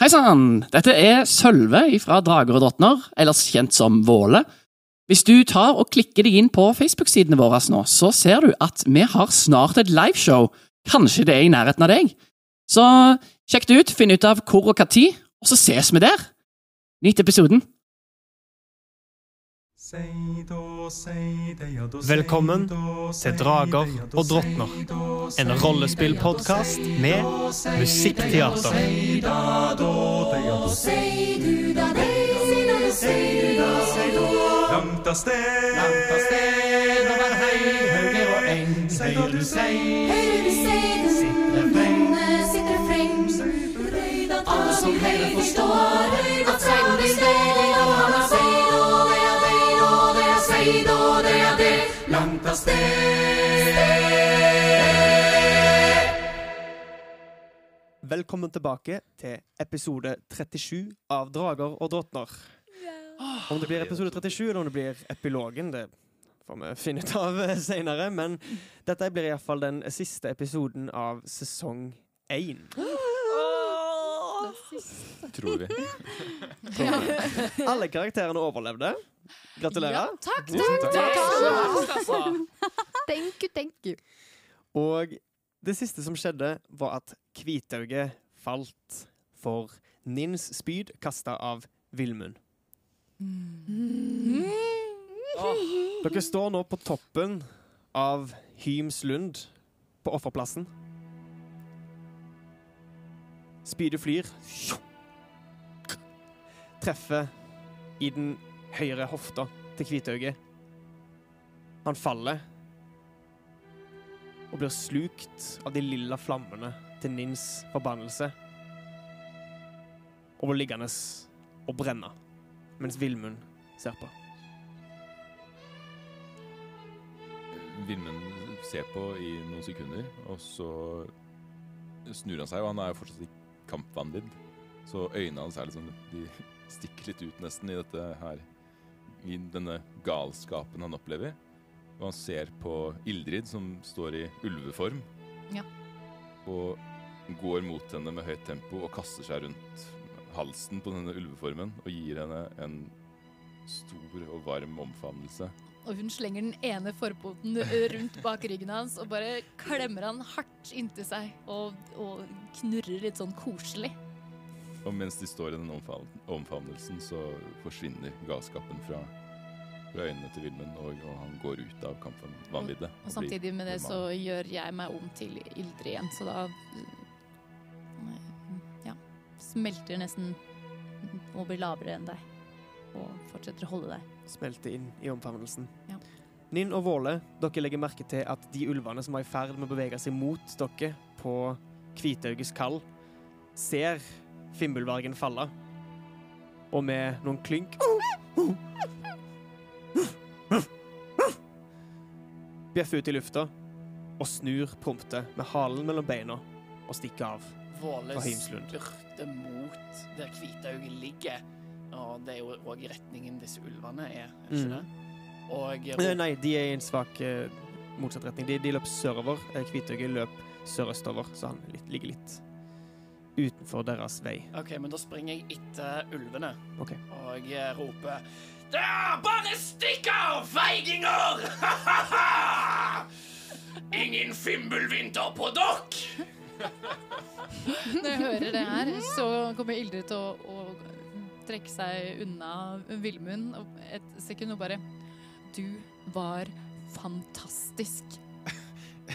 Hei sann! Dette er Sølve fra Drager og drottner, ellers kjent som Våle. Hvis du tar og klikker deg inn på Facebook-sidene våre nå, så ser du at vi har snart et liveshow. Kanskje det er i nærheten av deg? Så sjekk det ut, finn ut av hvor og tid, og så ses vi der. Nyt episoden. Velkommen til Drager og drottner. En rollespillpodkast med musikkteater. Langt av sted, langt av sted, over hei, høyre og eng. Høyre du sei, sitter freng. Alle som hører forstår at seiden din sted, av sted. Velkommen tilbake til episode 37 av Drager og drottner. Om det blir episode 37 eller om det blir epilogen, det får vi finne ut av seinere. Men dette blir iallfall den siste episoden av sesong én. Tror vi. Alle karakterene overlevde. Gratulerer. Takk, takk, takk. takk. Thank you, thank you. Og det siste som skjedde, var at Kvitauget falt for Nins spyd kasta av Vilmund. Dere står nå på toppen av Hymslund på offerplassen. Spydet flyr. Treffer i den høyre hofta til Kvitauget. Han faller og blir slukt av de lilla flammene til Nins forbannelse. Og blir liggende og brenne mens Vilmund ser på. Vilmund ser på i noen sekunder, og så snur han seg, og han er jo fortsatt i kampvanvidd. Så øynene hans er liksom De stikker litt ut nesten i dette her I denne galskapen han opplever. Og han ser på Ildrid, som står i ulveform. Ja. Og går mot henne med høyt tempo og kaster seg rundt halsen på denne ulveformen og gir henne en stor og varm omfavnelse. Og hun slenger den ene forpoten rundt bak ryggen hans og bare klemmer han hardt inntil seg og, og knurrer litt sånn koselig. Og mens de står i den omfavnelsen, så forsvinner galskapen fra, fra øynene til Vilmund, og, og han går ut av kampen vanviddet. Og samtidig med det så gjør jeg meg om til Ildre igjen, så da øh, ja, smelter nesten og blir lavere enn deg. Og fortsetter å holde deg. Smelter inn i omfavnelsen. Ja. Ninn og Våle, dere legger merke til at de ulvene som var i ferd med å bevege seg mot dere på Kvitauges kall, ser Fimbulvargen falle. Og med noen klynk Bjeffer ut i lufta og snur prompte med halen mellom beina og stikker av. Våle spurter mot der Kvitauget ligger, og det er jo òg retningen disse ulvene er, er ikke Mm. det? Og Eh, Nei, de er i en svak eh, motsatt retning. De, de løp sørover. Eh, Kvitauget løp sørøstover, så han litt, ligger litt utenfor deres vei. OK, men da springer jeg etter ulvene. Ok. Og jeg roper Der! Bare stikk av, feiginger! Ingen fimbulvinter på dokk! Når jeg hører det her, så kommer Ildrid til å, å trekke seg unna Villmund et sekund og bare Du var fantastisk.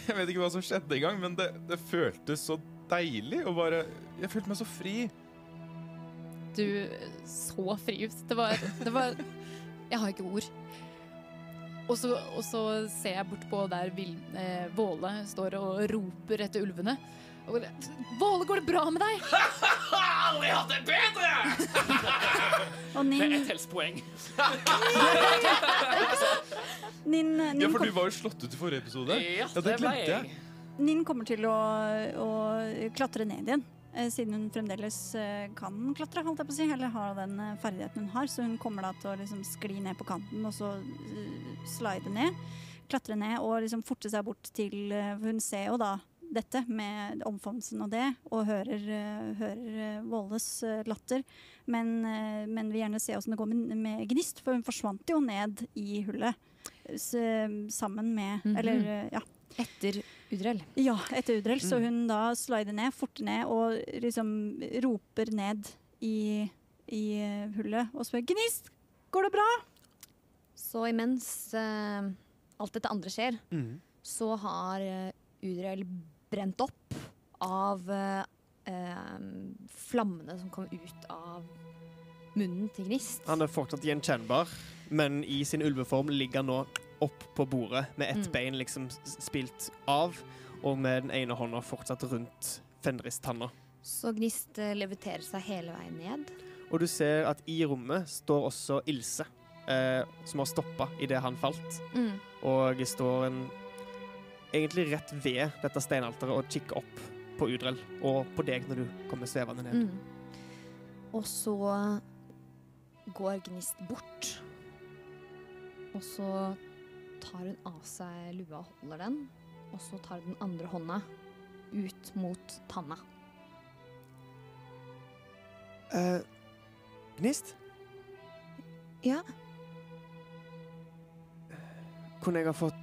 Jeg vet ikke hva som skjedde engang, men det, det føltes så deilig å bare Jeg følte meg så fri. Du så fri ut. Det var, det var Jeg har ikke ord. Og så, og så ser jeg bort på der Vil, eh, Våle står og roper etter ulvene. Og Våle, går det bra med deg? Aldri hatt det bedre! Og Med Ninn, ett helsepoeng. Ninn, Ja, Ninn, for kom, du var jo slått ut i forrige episode. Ja, det det ble glemte jeg. jeg. Ninn kommer til å, å klatre ned igjen. eh, Siden hun fremdeles eh, kan klatre, holdt jeg på å si, eller har den eh, ferdigheten hun har. Så hun kommer da til å liksom skli ned på kanten og så eh, slide ned. Klatre ned og liksom forte seg bort til eh, for Hun ser jo da dette med omfavnelsen og det, og hører, eh, hører eh, Våles eh, latter. Men, men vil gjerne se åssen det går med, med Gnist, for hun forsvant jo ned i hullet. Sammen med Mhm. Eller, eh, ja. Etter Udrell. Ja, etter Udrell. Så hun da slider ned, forter ned og liksom roper ned i, i hullet og spør 'Gnist, går det bra?' Så imens uh, alt dette andre skjer, Mm. så har uh, Udrell brent opp av eh, eh, flammene som kom ut av munnen til Gnist. Han er fortsatt gjenkjennbar, men i sin ulveform ligger han nå opp på bordet med ett Mm. bein liksom spilt av, og med den ene hånda fortsatt rundt Fenris-tanna. Så Gnist eh, leviterer seg hele veien ned. Og du ser at i rommet står også Ilse, eh, som har stoppa idet han falt. Mm. Og står en, egentlig rett ved dette steinalteret og kikke opp på Udrell og på deg når du kommer svevende ned. Mm. Og så går Gnist bort. Og så tar hun av seg lua og holder den. Og så tar hun den andre hånda ut mot tanna. Uh, Gnist, Ja. kunne jeg ha fått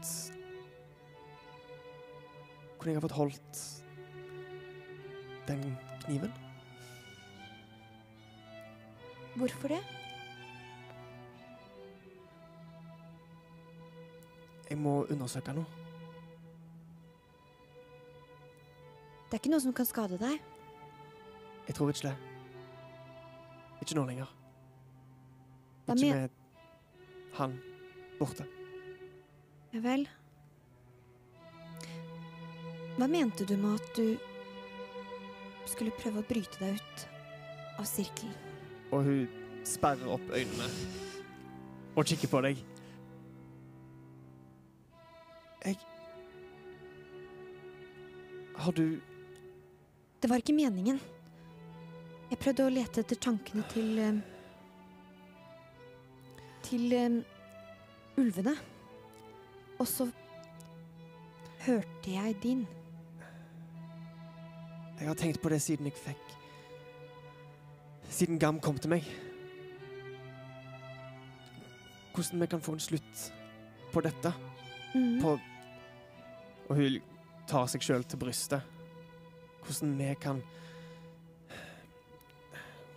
Kunne jeg ha fått holdt den kniven? Hvorfor det? Jeg må undersøke noe. Det er ikke noe som kan skade deg. Jeg tror ikke det. Ikke nå lenger. Hva Ikke med han borte. Ja vel. Hva mente du med at du skulle prøve å bryte deg ut av sirkelen? Og hun sperrer opp øynene og kikker på deg. Jeg Har du Det var ikke meningen. Jeg prøvde å lete etter tankene til eh, Til um, ulvene. Og så hørte jeg din. Jeg har tenkt på det siden jeg fikk Siden Gam kom til meg. Hvordan vi kan få en slutt på dette. Mm. På Og hun tar seg sjøl til brystet. Hvordan vi kan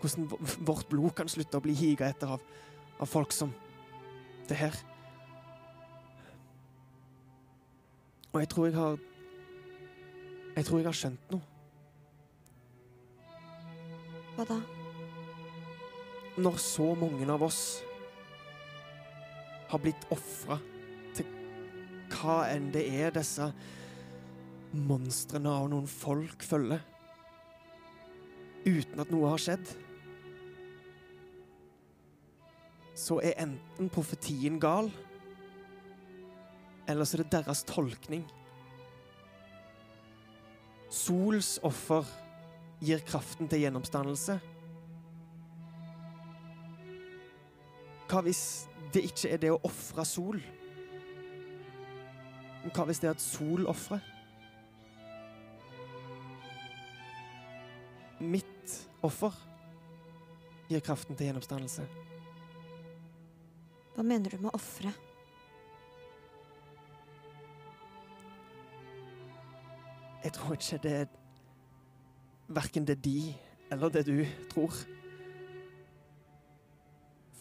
Hvordan vårt blod kan slutte å bli higa etter av, av folk som det her. Og jeg tror jeg har Jeg tror jeg har skjønt noe. Hva da? når så mange av oss har blitt ofra til hva enn det er disse monstrene av noen folk følger, uten at noe har skjedd, så er enten profetien gal, eller så er det deres tolkning. Sols offer gir kraften til gjennomstandelse. Hva hvis det ikke er det å ofre sol? Hva hvis det er at sol ofrer? Mitt offer gir kraften til gjennomstandelse. Hva mener du med ofre? Jeg tror ikke det er verken det de eller det du tror.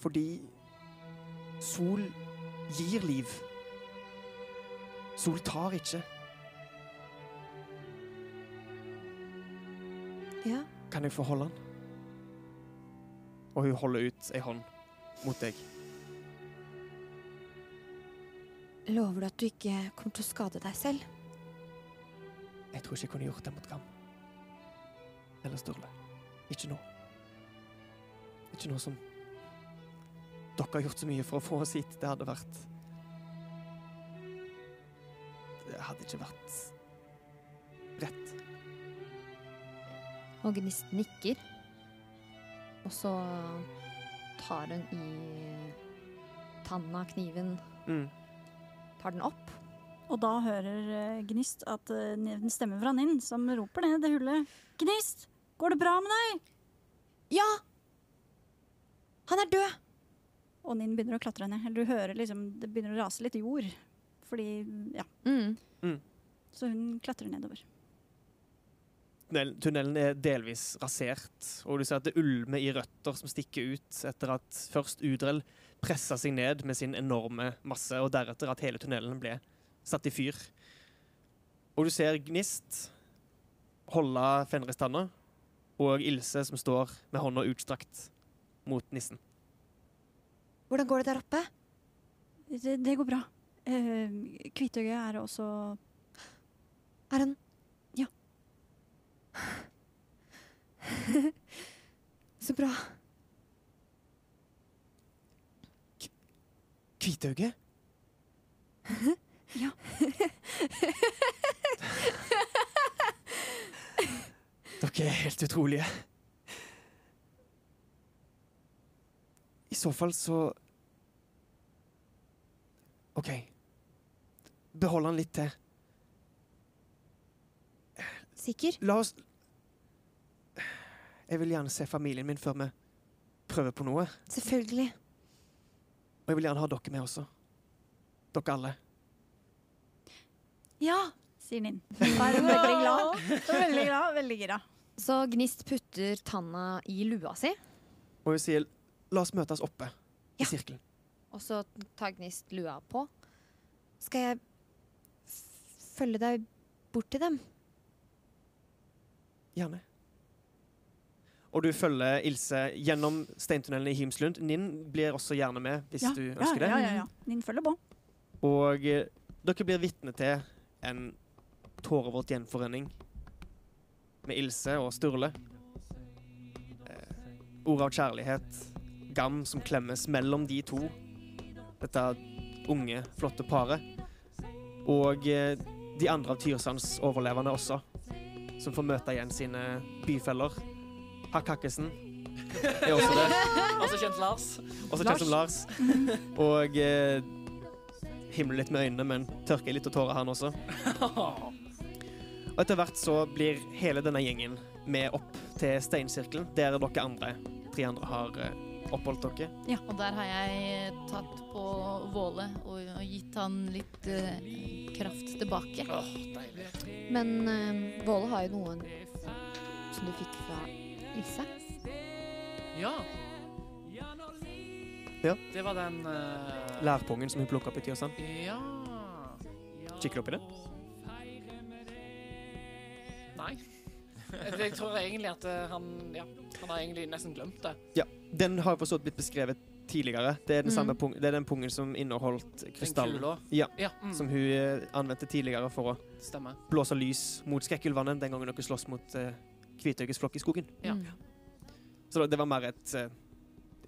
Fordi sol gir liv. Sol tar ikke. Ja. Kan jeg få holde den? Og hun holder ut ei hånd mot deg. Lover du at du ikke kommer til å skade deg selv? Jeg tror ikke jeg kunne gjort det mot Gam. Eller Sturle. Ikke nå. Ikke nå som dere har gjort så mye for å få oss hit. Det hadde vært Det hadde ikke vært rett. Og Gnist nikker. Og så tar hun i tanna kniven, Mm. tar den opp Og da hører eh, Gnist at den en stemme fra Ninn som roper ned det hullet. Gnist, går det bra med deg? Ja! Han er død! Og Ninn begynner å klatre ned. Eller du hører liksom det begynner å rase litt jord. Fordi, ja. Mm. Så hun klatrer nedover. Tunnel- Tunnelen er delvis rasert, og du ser at det ulmer i røtter som stikker ut etter at først Udrell pressa seg ned med sin enorme masse, og deretter at hele tunnelen ble satt i fyr. Og du ser Gnist holde Fenris tanna, og Ilse som står med hånda utstrakt mot nissen. Hvordan går det der oppe? Det, det går bra. Uh, Kvitøyet er også Er han Ja. Så bra. Kvitøyet? Ja. Dere er helt utrolige. I så fall så OK. Behold han litt til. Sikker? La oss Jeg vil gjerne se familien min før vi prøver på noe. Selvfølgelig. Og jeg vil gjerne ha dere med også. Dere alle. Ja, sier Ninn. Da er hun veldig glad. Veldig glad, veldig gira. Så Gnist putter tanna i lua si, Og hun sier la oss møtes oppe Ja. i sirkelen. og så tar Gnist lua på. Skal jeg følge deg bort til dem? Gjerne. Og du følger Ilse gjennom steintunnelen i Himslund. Ninn blir også gjerne med hvis Ja, du ønsker det. ja, ja, ja. Ninn følger på. Og eh, dere blir vitne til en tårevåt gjenforening med Ilse og Sturle. Eh, ord av kjærlighet, gam som klemmes mellom de to. Dette unge, flotte paret. Og eh, de andre av Tyrsands overlevende også, som får møte igjen sine byfeller. Hakk Hakkesen er også der. også kjent Lars. Også kjent som Lars. Og eh, himler litt med øynene, men tørker litt av tårer, han også. Og etter hvert så blir hele denne gjengen med opp til steinsirkelen, der dere andre, tre andre har eh, oppholdt dere. Ja, Og der har jeg tatt på Våle og, og gitt han litt uh, kraft tilbake. Åh, deilig. Men uh, Våle har jo noen som du fikk fra Ilse. Ja. Ja. Det var den uh... Lærpungen som hun plukka opp i Tyrsan. Ja Kikker du opp i det? Jeg, tror egentlig at eh, han Ja, han har egentlig nesten glemt det. Ja. Den har for så vidt blitt beskrevet tidligere. Det er den, Mm. samme pung det er den pungen som inneholdt krystallen. Ja. Ja, mm, Som hun eh, anvendte tidligere for å Stemme. blåse lys mot skrekkulvene den gangen dere sloss mot uh, Kvitøyes flokk i skogen. Ja. Mm. Så det- var mer et, eh,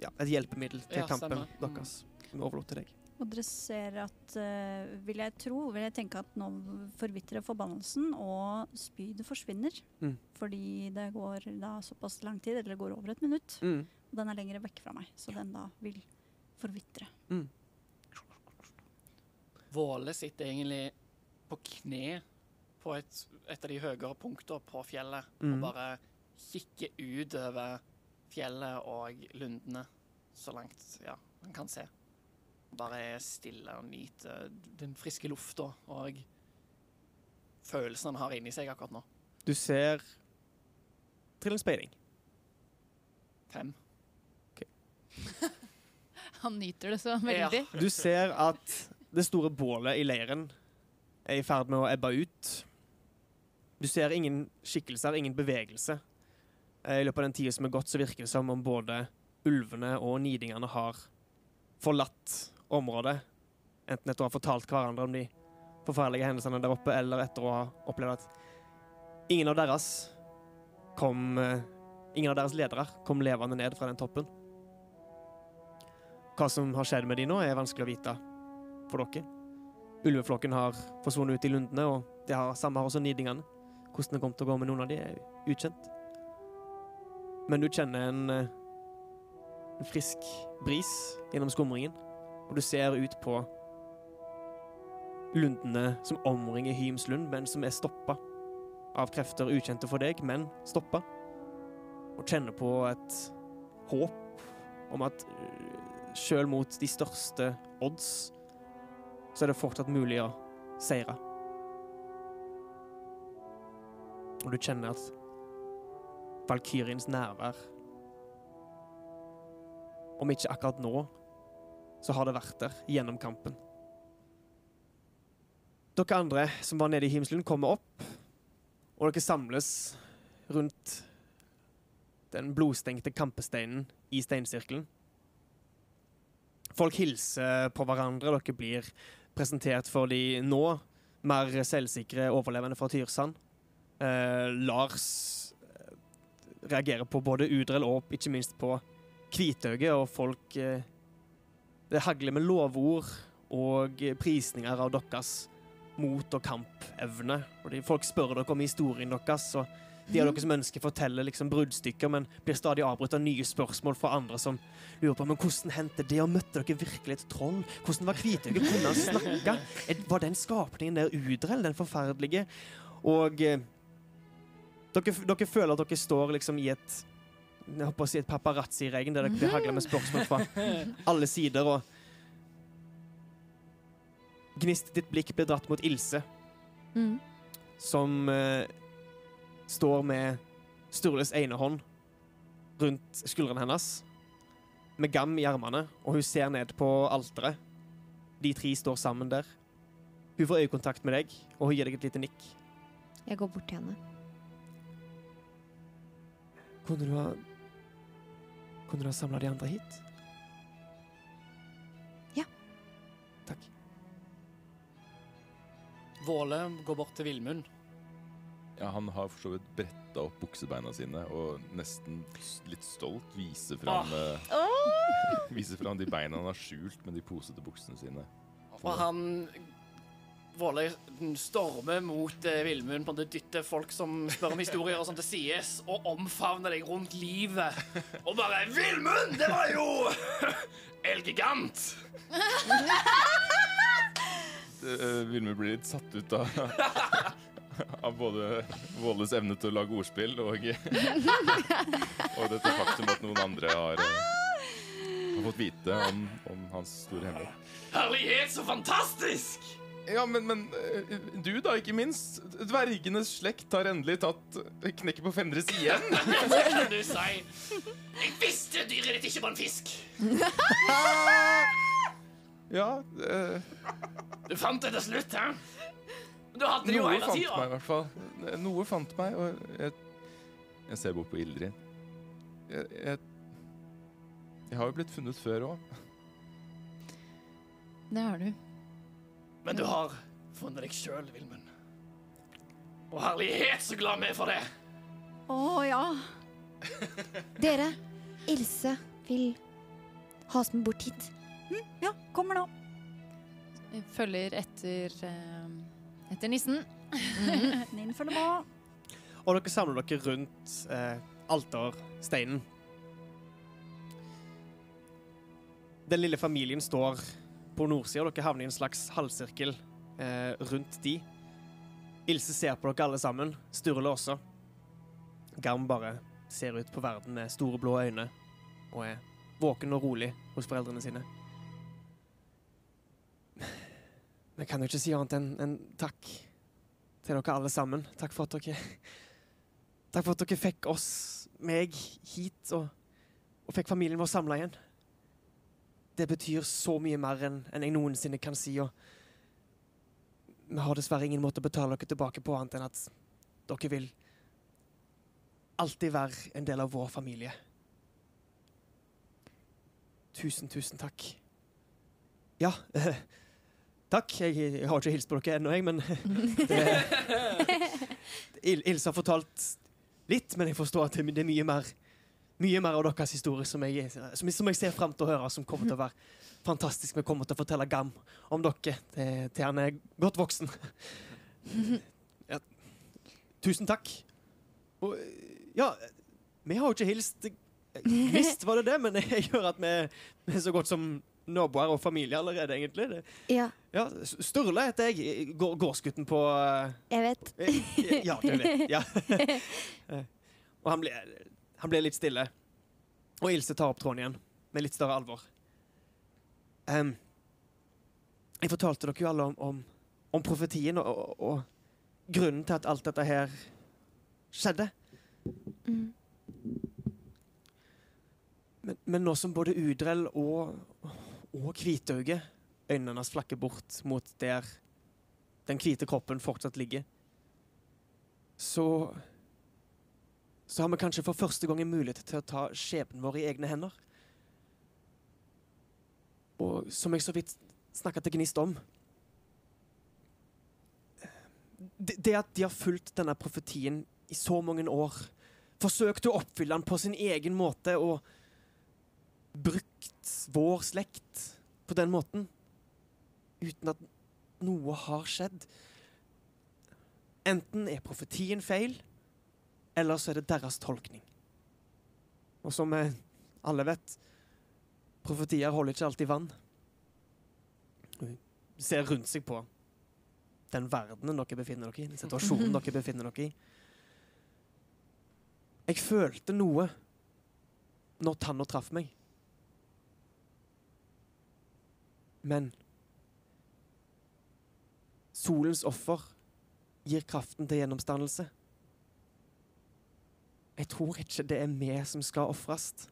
ja, et hjelpemiddel til Ja, kampen stemmer. Deres. Som vi overlot til deg. Og dere ser at, uh, vil jeg tro, vil jeg tenke at nå forvitrer forbannelsen, og spydet forsvinner. Mm. Fordi det går da såpass lang tid, eller det går over et minutt, Mm. og den er lenger vekk fra meg. Så den da vil forvitre. Våle sitter egentlig på kne på et, et av de høyere punktene på fjellet Mm. og bare kikker ut over fjellet og lundene så langt ja, han kan se. Bare er stille og nyter den friske lufta og følelsen han har inni seg akkurat nå. Du ser Trill en Ok. Fem. Han nyter det så veldig. Du ser at det store bålet i leiren er i ferd med å ebbe ut. Du ser ingen skikkelser, ingen bevegelse. Eh, I løpet av den tida som er gått, så virker det som om både ulvene og nidingene har forlatt området. Enten etter å ha fortalt hverandre om de forferdelige hendelsene der oppe, eller etter å ha opplevd at ingen av deres kom eh, Ingen av deres ledere kom levende ned fra den toppen. Hva som har skjedd med de nå, er vanskelig å vite for dere. Ulveflokken har forsvunnet ut i lundene, og det har, samme har også nidingene. Hvordan det kommer til å gå med noen av de, er ukjent. Men du kjenner en, eh, en frisk bris gjennom skumringen, og du ser ut på lundene som omringer Hymslund, men som er stoppa av krefter ukjente for deg, men stoppa. Og kjenner på et håp om at sjøl mot de største odds, så er det fortsatt mulig å seire. Og du kjenner at Valkyriens nærvær Om ikke akkurat nå, så har det vært der gjennom kampen. Dere andre som var nede i Himslund, kommer opp, og dere samles rundt den blodstengte kampesteinen i steinsirkelen. Folk hilser på hverandre. Dere blir presentert for de nå mer selvsikre overlevende fra Tyrsand. Eh, Lars eh, reagerer på både Udrell og ikke minst på Kvitøyet, og folk eh, Det hagler med lovord og prisninger av deres mot- og kampevne. Og de, folk spør dere om historien deres, og de av dere som ønsker forteller liksom bruddstykker, men blir stadig avbrutt av nye spørsmål fra andre som lurer på men hvordan hendte det, og møtte dere virkelig et troll? Hvordan var Kvitøyet? Kunne han snakke? Var den skapningen der Udrell, den forferdelige? Og eh, dere, dere føler at dere står liksom i et jeg håper å si et paparazzi-regn der dere blir hagla med spørsmål fra alle sider. og Gnist ditt blikk blir dratt mot Ilse, Mm. som eh, står med Sturles ene hånd rundt skuldrene hennes, med gam i armene, og hun ser ned på alteret. De tre står sammen der. Hun får øyekontakt med deg, og hun gir deg et lite nikk. Jeg går bort til henne. Kunne du ha Kunne du ha samla de andre hit? Ja. Takk. Våle går bort til Villmund. Ja, han har for så vidt bretta opp buksebeina sine og nesten litt stolt viser fram eh, Viser fram de beina han har skjult med de posete buksene sine. Og han Våle stormer mot eh, Villmund, på en måte dytter folk som spør om historier og sånt til sides, og omfavner deg rundt livet. Og bare 'Villmund, det var jo Elgigant!' Uh, Vilmund blir litt satt ut av Av både Våles evne til å lage ordspill og, og dette faktum at noen andre har, eh, har fått vite om, om hans store hemmelighet. Herlighet, så fantastisk! Ja, men, men eh, du, da, ikke minst. Dvergenes slekt har endelig tatt eh, knekket på Fenris igjen. Det kan du si. Jeg visste dyret ditt ikke var en fisk. Ja, eh, Du fant det til slutt, hæ? Du hadde det jo noe fant meg i hvert fall. Noe fant meg, og jeg, jeg ser bort på Ildrid. Jeg, jeg, jeg har jo blitt funnet før òg. Det har du. Men du har funnet deg sjøl, Vilmund. Og herlighet, så glad vi er for det. Å ja. Dere, Ilse vil ha oss med bort hit. Ja, kommer nå. Jeg følger etter, eh, etter nissen. Ninn følger med. Og dere samler dere rundt eh, altersteinen. Den lille familien står på nordsida, dere havner i en slags halvsirkel eh, rundt de. Ilse ser på dere alle sammen. Sturle også. Garm bare ser ut på verden med store blå øyne og er våken og rolig hos foreldrene sine. Vi kan jo ikke si annet enn en takk til dere alle sammen. Takk for at dere Takk for at dere fikk oss, meg, hit, og, og fikk familien vår samla igjen. Det betyr så mye mer enn jeg noensinne kan si, og vi har dessverre ingen måte å betale dere tilbake på annet enn at dere vil alltid være en del av vår familie. Tusen, tusen takk. Ja, eh, takk. Jeg, jeg har ikke hilst på dere ennå, jeg, men det, Il Ilse har fortalt litt, men jeg forstår at det, det er mye mer mye mer av deres historie som jeg, som, som jeg ser fram til å høre, som kommer til å være fantastisk. Vi kommer til å fortelle Gam om dere til, til han er godt voksen. Ja. Tusen takk. Og ja, vi har jo ikke hilst Visst var det det, men jeg hører at vi, vi er så godt som naboer og familie allerede, egentlig. Det, Ja, ja, Sturle heter jeg. Går, gårdsgutten på jeg vet. eh, Ja, du vet. Ja. Eh, og han ble, han ble litt stille. Og Ilse tar opp tråden igjen, med litt større alvor. Um, jeg fortalte dere jo alle om, om, om profetien og, og, og grunnen til at alt dette her skjedde. Mm. Men, men nå som både Udrell og, og Hvitauge øynene hans flakker bort mot der den hvite kroppen fortsatt ligger, så Så har vi kanskje for første gang en mulighet til å ta skjebnen vår i egne hender. Og som jeg så vidt snakka til Gnist om det, det at de har fulgt denne profetien i så mange år, forsøkt å oppfylle den på sin egen måte og brukt vår slekt på den måten, uten at noe har skjedd. Enten er profetien feil, eller så er det deres tolkning. Og som eh, alle vet, profetier holder ikke alltid vann. Ser rundt seg på den verdenen dere befinner dere i, den situasjonen dere befinner dere i. Jeg følte noe når tanna traff meg. Men solens offer gir kraften til gjennomstandelse. Jeg tror ikke det er vi som skal ofres.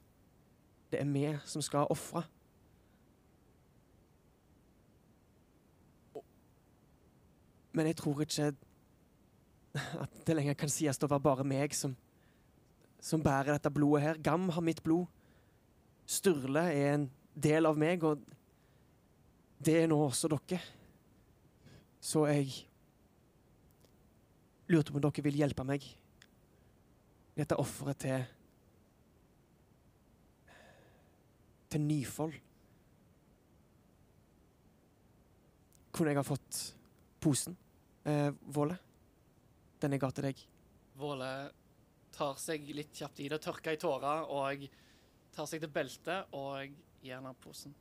Det er vi som skal ofre. Men jeg tror ikke at det lenger kan sies å være bare meg som, som bærer dette blodet her. Gam har mitt blod. Sturle er en del av meg, og det er nå også dere. Så jeg lurte på om dere vil hjelpe meg dette offeret til til Nyfold. Kunne jeg ha fått posen, eh, Våle? Den jeg ga til deg. Våle tar seg litt kjapt i det, tørker i tårer og tar seg til beltet og gir henne posen.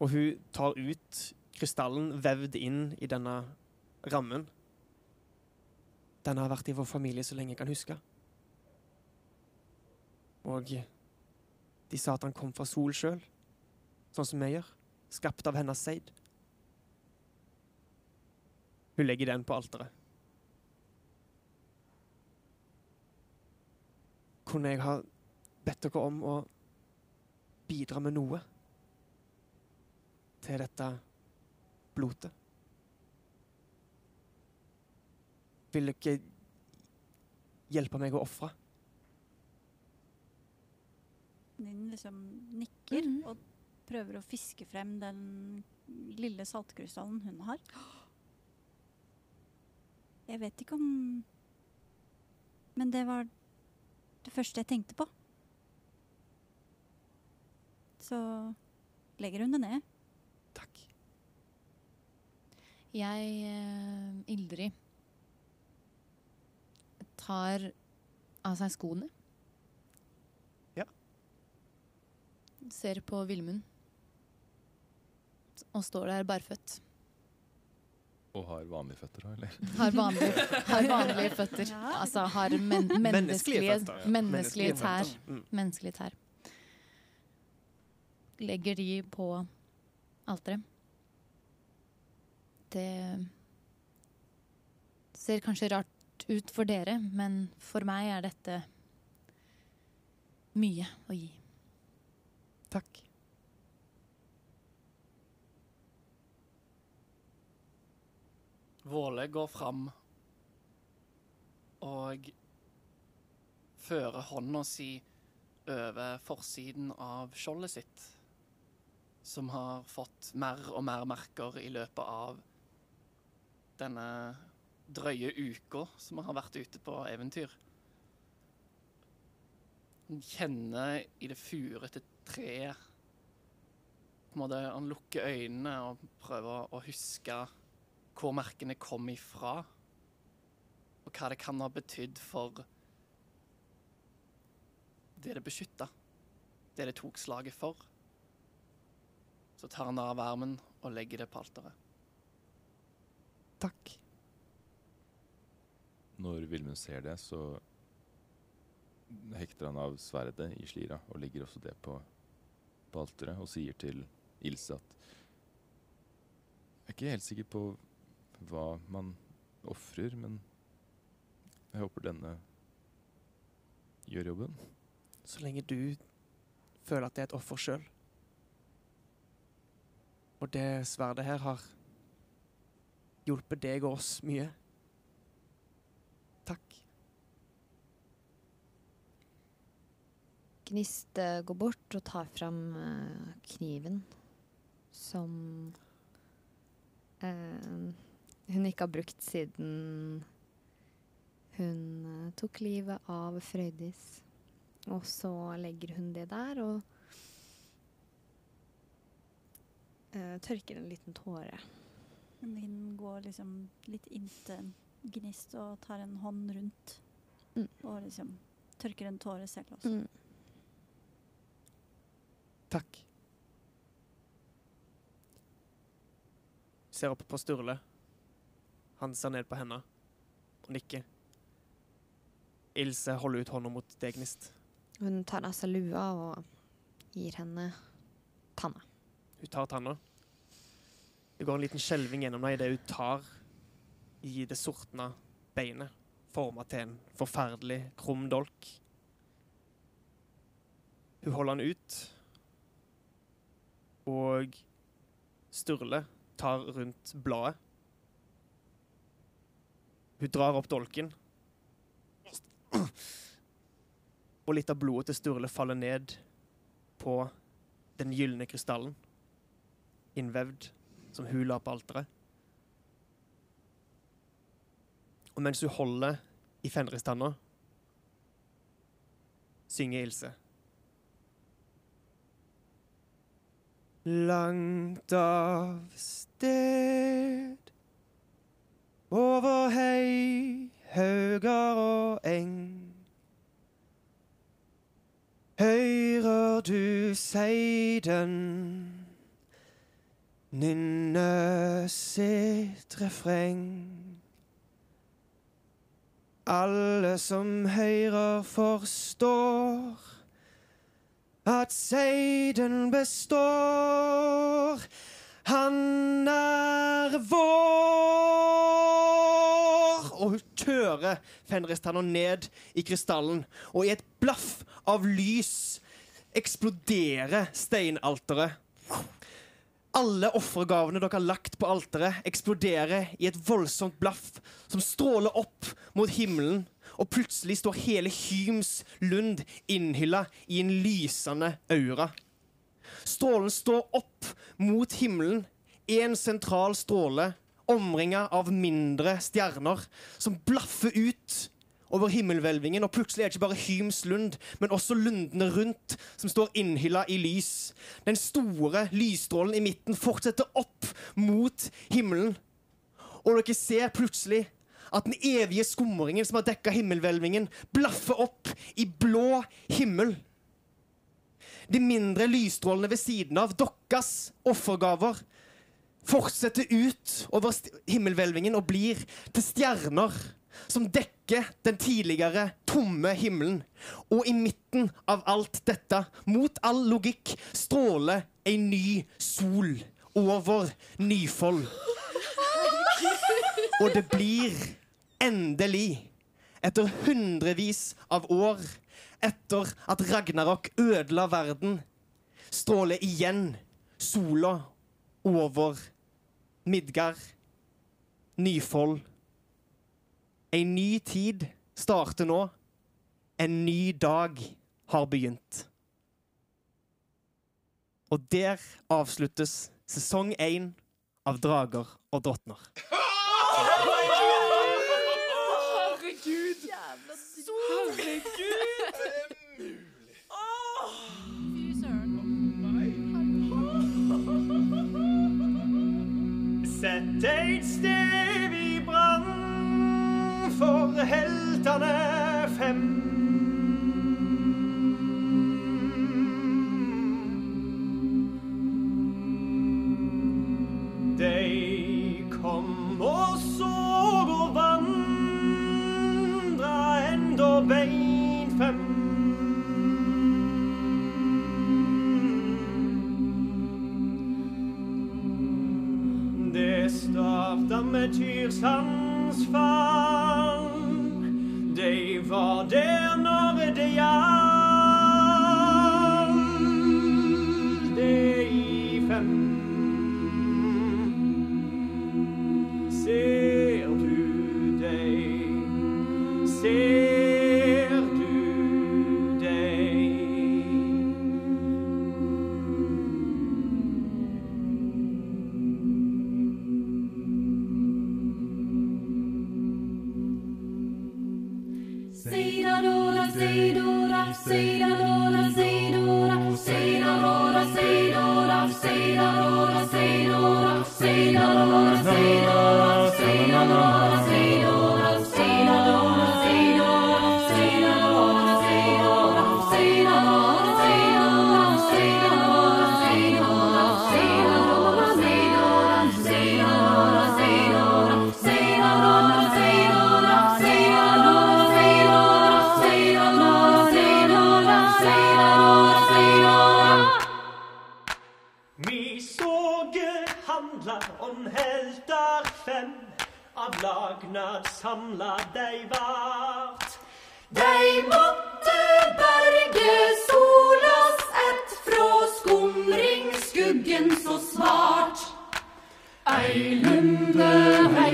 Og hun tar ut krystallen vevd inn i denne rammen. Den har vært i vår familie så lenge jeg kan huske. Og de sa at han kom fra sol sjøl, sånn som vi gjør. Skapt av hennes seid. Hun legger den på alteret. Kunne jeg ha bedt dere om å bidra med noe til dette blotet? Vil dere hjelpe meg å ofre? Din liksom nikker Mhm. og prøver å fiske frem den lille saltkrystallen hun har. Jeg vet ikke om Men det var det første jeg tenkte på. Så legger hun det ned. Takk. Jeg, eh, Ildrid, tar av seg skoene. Ja. Ser på Vilmund. Og står der barføtt. Og har vanlige føtter, eller? Har vanlige, har vanlige føtter. Ja. Altså har men, menneskelige, føtter. menneskelige tær. Mm. Menneskelige tær. Legger de på alteret. Det ser kanskje rart ut for dere, men for meg er dette mye å gi. Takk. Våle går fram og fører hånda si over forsiden av skjoldet sitt, som har fått mer og mer merker i løpet av denne drøye uka som har vært ute på eventyr. Kjenner i det furete treet på en måte, Han lukker øynene og prøver å huske hvor merkene kom ifra, og hva det kan ha betydd for det det beskytta, det det tok slaget for. Så tar han det av armen og legger det på alteret. Takk. Når Vilmund ser det, så hekter han av sverdet i slira og legger også det på, på alteret og sier til Ilse at Jeg er ikke helt sikker på hva man ofrer, men jeg håper denne gjør jobben. Så lenge du føler at det er et offer sjøl. Og det sverdet her har hjulpet deg og oss mye. Takk. Gnist eh, går bort og tar fram eh, kniven som eh, hun ikke har brukt siden hun tok livet av Frøydis. Og så legger hun det der og uh, tørker en liten tåre. Min går liksom litt inntil Gnist og tar en hånd rundt. Mm. Og liksom tørker en tåre selv også. Mm. Takk. Ser opp på Sturle. Han ser ned på henne og nikker. Ilse holder ut hånda mot deg, Gnist. Hun tar av seg lua og gir henne tanna. Hun tar tanna. Det går en liten skjelving gjennom deg idet hun tar i det sortna beinet, forma til en forferdelig krum dolk. Hun holder den ut, og Sturle tar rundt bladet. Hun drar opp dolken, og litt av blodet til Sturle faller ned på den gylne krystallen innvevd som hun la på alteret. Og mens hun holder i fenristanna, synger Ilse. Langt av sted, over hei, hauger og eng. Høyrer du seiden nynne sitt refreng. Alle som høyrer, forstår at seiden består. Han er vår! Og hun tører Fenristanna ned i krystallen, og i et blaff av lys eksploderer steinalteret. Alle offergavene dere har lagt på alteret, eksploderer i et voldsomt blaff som stråler opp mot himmelen, og plutselig står hele Hyms lund innhylla i en lysende aura. Strålen står opp mot himmelen, én sentral stråle, omringa av mindre stjerner, som blaffer ut over himmelhvelvingen, og plutselig er det ikke bare Hyms lund, men også lundene rundt, som står innhylla i lys. Den store lysstrålen i midten fortsetter opp mot himmelen, og dere ser plutselig at den evige skumringen som har dekka himmelhvelvingen, blaffer opp i blå himmel. De mindre lysstrålene ved siden av, deres offergaver, fortsetter ut over himmelhvelvingen og blir til stjerner som dekker den tidligere tomme himmelen. Og i midten av alt dette, mot all logikk, stråler en ny sol over Nyfold. Og det blir endelig, etter hundrevis av år, etter at Ragnarok ødela verden, stråler igjen sola over Midgard, Nyfold. En ny tid starter nå. En ny dag har begynt. Og der avsluttes sesong én av Drager og drottner. Fy søren. Sett et sted i brann for heltene fem.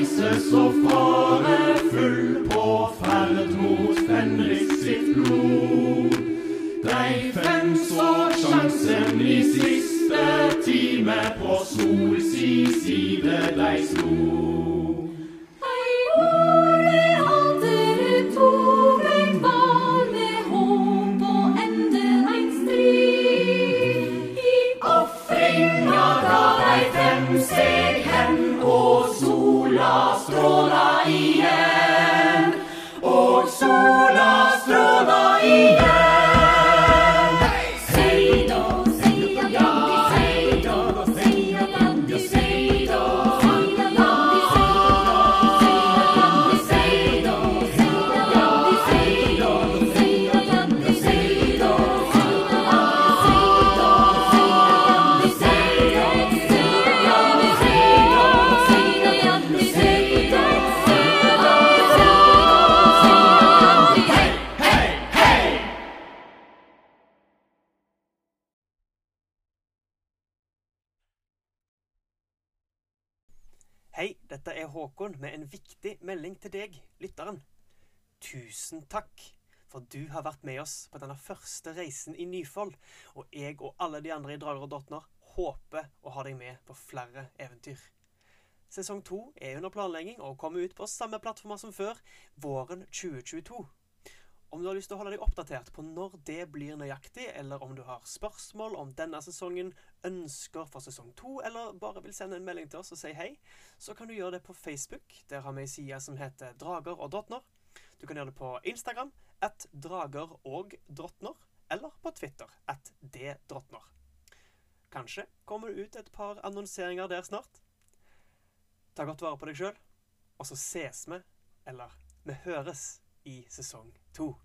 Reiser så farefull på ferd mot Fenris sitt blod. Dei fem så sjansen i siste time på Sol si side dei slo. Hei, dette er Håkon med en viktig melding til deg, lytteren. Tusen takk for du har vært med oss på denne første reisen i Nyfold. Og jeg og alle de andre i Drager og Dottner håper å ha deg med på flere eventyr. Sesong to er under planlegging og kommer ut på samme plattformer som før, våren 2022. Om du har lyst til å holde deg oppdatert på når det blir nøyaktig, eller om du har spørsmål om denne sesongen, ønsker for sesong to, eller bare vil sende en melding til oss og si hei, så kan du gjøre det på Facebook. Der har vi ei side som heter Drager og drottner. Du kan gjøre det på Instagram, at drager og drottner, eller på Twitter, at ddrottner. Kanskje kommer det ut et par annonseringer der snart. Ta godt vare på deg sjøl, og så ses vi, eller vi høres, i sesong tout.